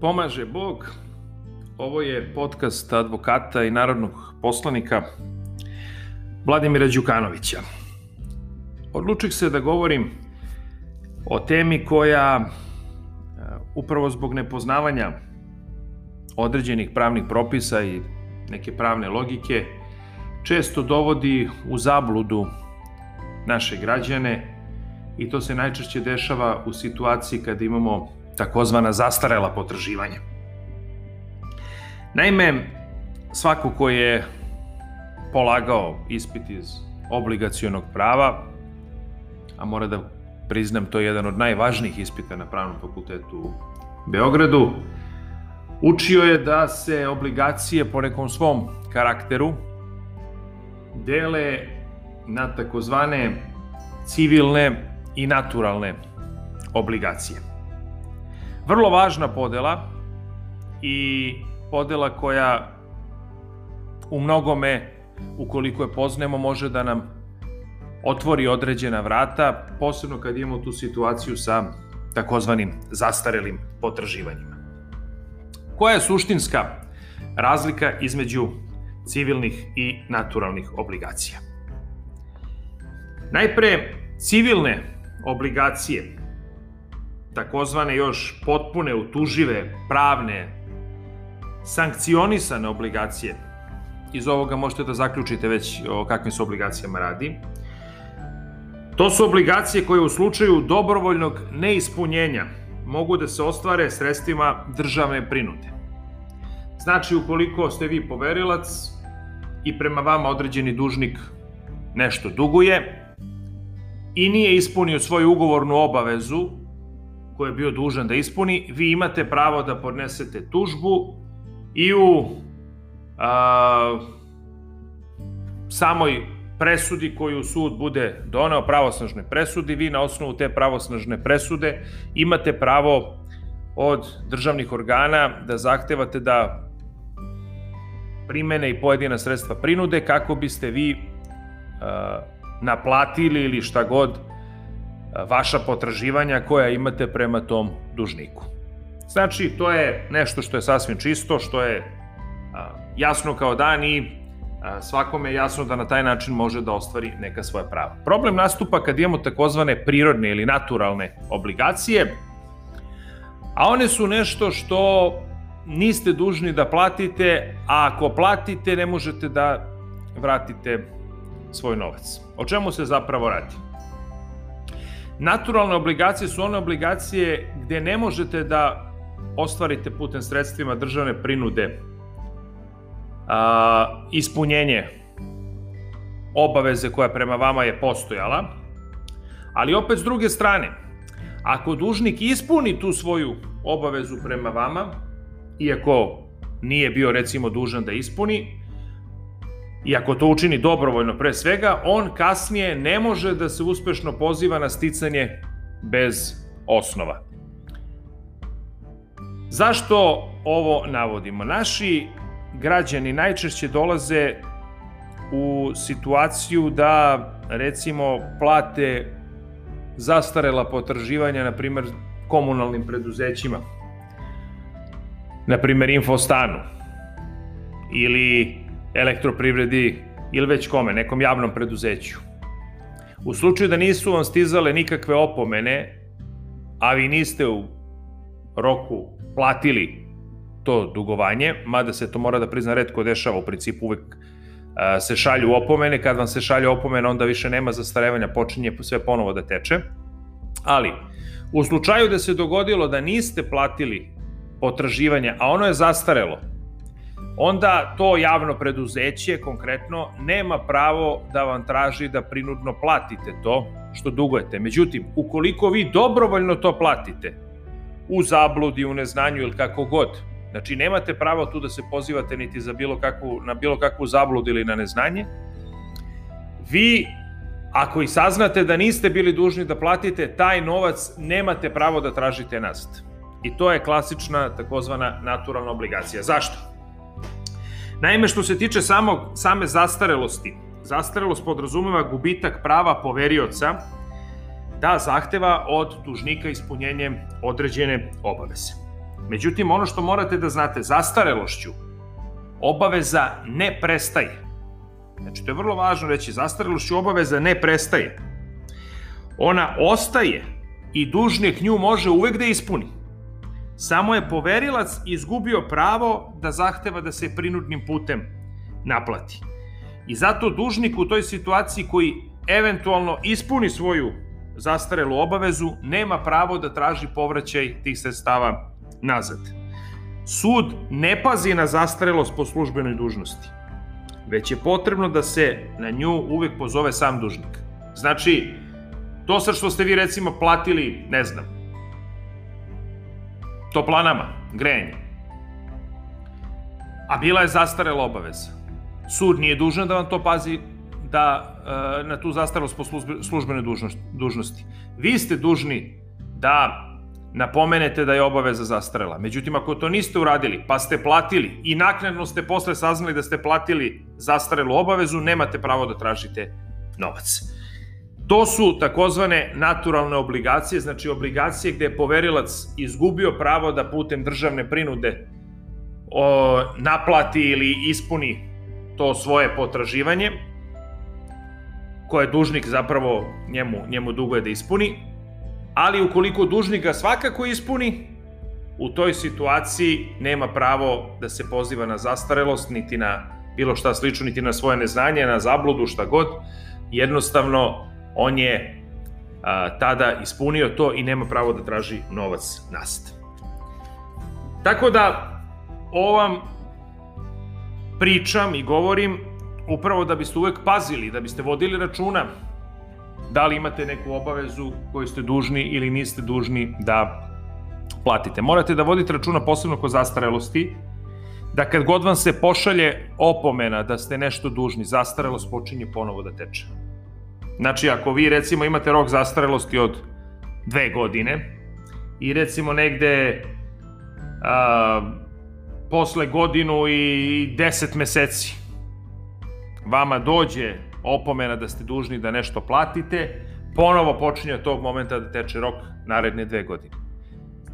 Pomaže Bog. Ovo je podcast advokata i narodnog poslanika Vladimira Đukanovića. Odlučih se da govorim o temi koja e, upravo zbog nepoznavanja određenih pravnih propisa i neke pravne logike često dovodi u zabludu naše građane i to se najčešće dešava u situaciji kada imamo takozvana zastarela potraživanja. Naime, svako ko je polagao ispit iz obligacionog prava, a mora da priznam, to je jedan od najvažnijih ispita na pravnom fakultetu u Beogradu, učio je da se obligacije po nekom svom karakteru dele na takozvane civilne i naturalne obligacije. Vrlo važna podela i podela koja u mnogome, ukoliko je poznemo, može da nam otvori određena vrata, posebno kad imamo tu situaciju sa takozvanim zastarelim potraživanjima. Koja je suštinska razlika između civilnih i naturalnih obligacija? Najpre, civilne obligacije takozvane još potpune, utužive, pravne, sankcionisane obligacije, iz ovoga možete da zaključite već o kakvim se obligacijama radi, to su obligacije koje u slučaju dobrovoljnog neispunjenja mogu da se ostvare sredstvima državne prinude. Znači, ukoliko ste vi poverilac i prema vama određeni dužnik nešto duguje i nije ispunio svoju ugovornu obavezu koje je bio dužan da ispuni, vi imate pravo da podnesete tužbu i u a, samoj presudi koju sud bude doneo, pravosnažne presudi, vi na osnovu te pravosnažne presude imate pravo od državnih organa da zahtevate da primene i pojedina sredstva prinude kako biste vi a, naplatili ili šta god vaša potraživanja koja imate prema tom dužniku. Znači, to je nešto što je sasvim čisto, što je jasno kao dan i svakome je jasno da na taj način može da ostvari neka svoja prava. Problem nastupa kad imamo takozvane prirodne ili naturalne obligacije, a one su nešto što niste dužni da platite, a ako platite ne možete da vratite svoj novac. O čemu se zapravo radi? Naturalne obligacije su one obligacije gde ne možete da ostvarite putem sredstvima državne prinude a, ispunjenje obaveze koja prema vama je postojala, ali opet s druge strane, ako dužnik ispuni tu svoju obavezu prema vama, iako nije bio recimo dužan da ispuni, I ako to učini dobrovoljno pre svega, on kasnije ne može da se uspešno poziva na sticanje bez osnova. Zašto ovo navodimo? Naši građani najčešće dolaze u situaciju da recimo plate zastarela potraživanja, na primer, komunalnim preduzećima, na primer Infostanu, ili elektroprivredi ili već kome, nekom javnom preduzeću. U slučaju da nisu vam stizale nikakve opomene, a vi niste u roku platili to dugovanje, mada se to mora da prizna redko dešava, u principu uvek se šalju opomene, kad vam se šalju opomene onda više nema zastarevanja, počinje sve ponovo da teče. Ali, u slučaju da se dogodilo da niste platili potraživanje, a ono je zastarelo, onda to javno preduzeće konkretno nema pravo da vam traži da prinudno platite to što dugujete. Međutim, ukoliko vi dobrovoljno to platite, u zabludi, u neznanju ili kako god, znači nemate pravo tu da se pozivate niti za bilo kakvu, na bilo kakvu zabludu ili na neznanje, vi ako i saznate da niste bili dužni da platite taj novac, nemate pravo da tražite nazad. I to je klasična takozvana naturalna obligacija. Zašto? Naime, što se tiče samog, same zastarelosti, zastarelost podrazumeva gubitak prava poverioca da zahteva od dužnika ispunjenje određene obaveze. Međutim, ono što morate da znate, zastarelošću obaveza ne prestaje. Znači, to je vrlo važno reći, zastarelošću obaveza ne prestaje. Ona ostaje i dužnik nju može uvek da ispuni. Samo je poverilac izgubio pravo da zahteva da se prinudnim putem naplati. I zato dužnik u toj situaciji koji eventualno ispuni svoju zastarelu obavezu, nema pravo da traži povraćaj tih sredstava nazad. Sud ne pazi na zastarelost po službenoj dužnosti, već je potrebno da se na nju uvek pozove sam dužnik. Znači, to sad što ste vi recimo platili, ne znam, toplanama, grejanje, a bila je zastarela obaveza. Sud nije dužan da vam to pazi da e, na tu zastarelost po službenoj dužnosti. Vi ste dužni da napomenete da je obaveza zastarela. Međutim, ako to niste uradili, pa ste platili i naknadno ste posle saznali da ste platili zastarelu obavezu, nemate pravo da tražite novac. To su takozvane naturalne obligacije, znači obligacije gde je poverilac izgubio pravo da putem državne prinude o, naplati ili ispuni to svoje potraživanje, koje dužnik zapravo njemu, njemu duguje da ispuni, ali ukoliko dužnik ga svakako ispuni, u toj situaciji nema pravo da se poziva na zastarelost, niti na bilo šta slično, niti na svoje neznanje, na zabludu, šta god. Jednostavno, on je a, tada ispunio to i nema pravo da traži novac nast. Tako da, ovam pričam i govorim upravo da biste uvek pazili, da biste vodili računa da li imate neku obavezu koju ste dužni ili niste dužni da platite. Morate da vodite računa posebno kod zastarelosti, da kad god vam se pošalje opomena da ste nešto dužni, zastarelost počinje ponovo da teče. Znači, ako vi recimo imate rok zastarelosti od dve godine i recimo negde a, posle godinu i deset meseci vama dođe opomena da ste dužni da nešto platite, ponovo počinje od tog momenta da teče rok naredne dve godine.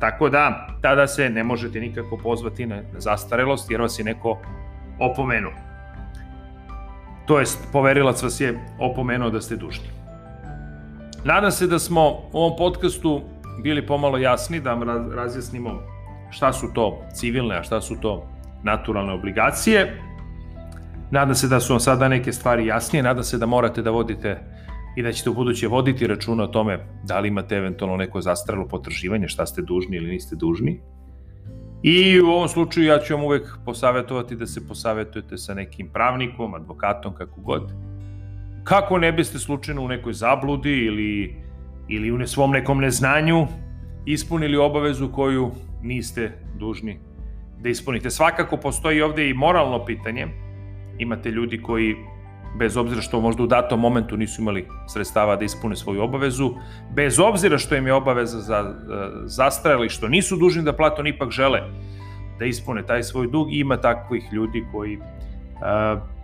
Tako da, tada se ne možete nikako pozvati na zastarelost, jer vas je neko opomenuo. To jest, poverilac vas je opomenuo da ste dužni. Nadam se da smo u ovom podcastu bili pomalo jasni, da vam razjasnimo šta su to civilne, a šta su to naturalne obligacije. Nadam se da su vam sada neke stvari jasnije, nadam se da morate da vodite i da ćete u buduće voditi računa o tome da li imate eventualno neko zastralo potraživanje, šta ste dužni ili niste dužni. I u ovom slučaju ja ću vam uvek posavetovati da se posavetujete sa nekim pravnikom, advokatom, kako god. Kako ne biste slučajno u nekoj zabludi ili, ili u svom nekom neznanju ispunili obavezu koju niste dužni da ispunite. Svakako postoji ovde i moralno pitanje, imate ljudi koji bez obzira što možda u datom momentu nisu imali sredstava da ispune svoju obavezu, bez obzira što im je obaveza za, e, zastrajala i što nisu dužni da plate, oni ipak žele da ispune taj svoj dug i ima takvih ljudi koji e,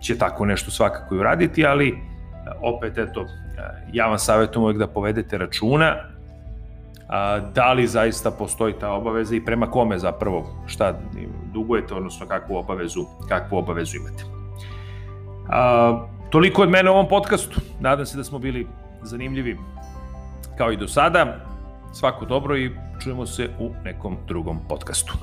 će tako nešto svakako i uraditi, ali e, opet eto, ja vam savjetujem uvek da povedete računa a, da li zaista postoji ta obaveza i prema kome zapravo šta dugujete, odnosno kakvu obavezu, kakvu obavezu imate. A, toliko od mene u ovom podcastu. Nadam se da smo bili zanimljivi kao i do sada. Svako dobro i čujemo se u nekom drugom podcastu.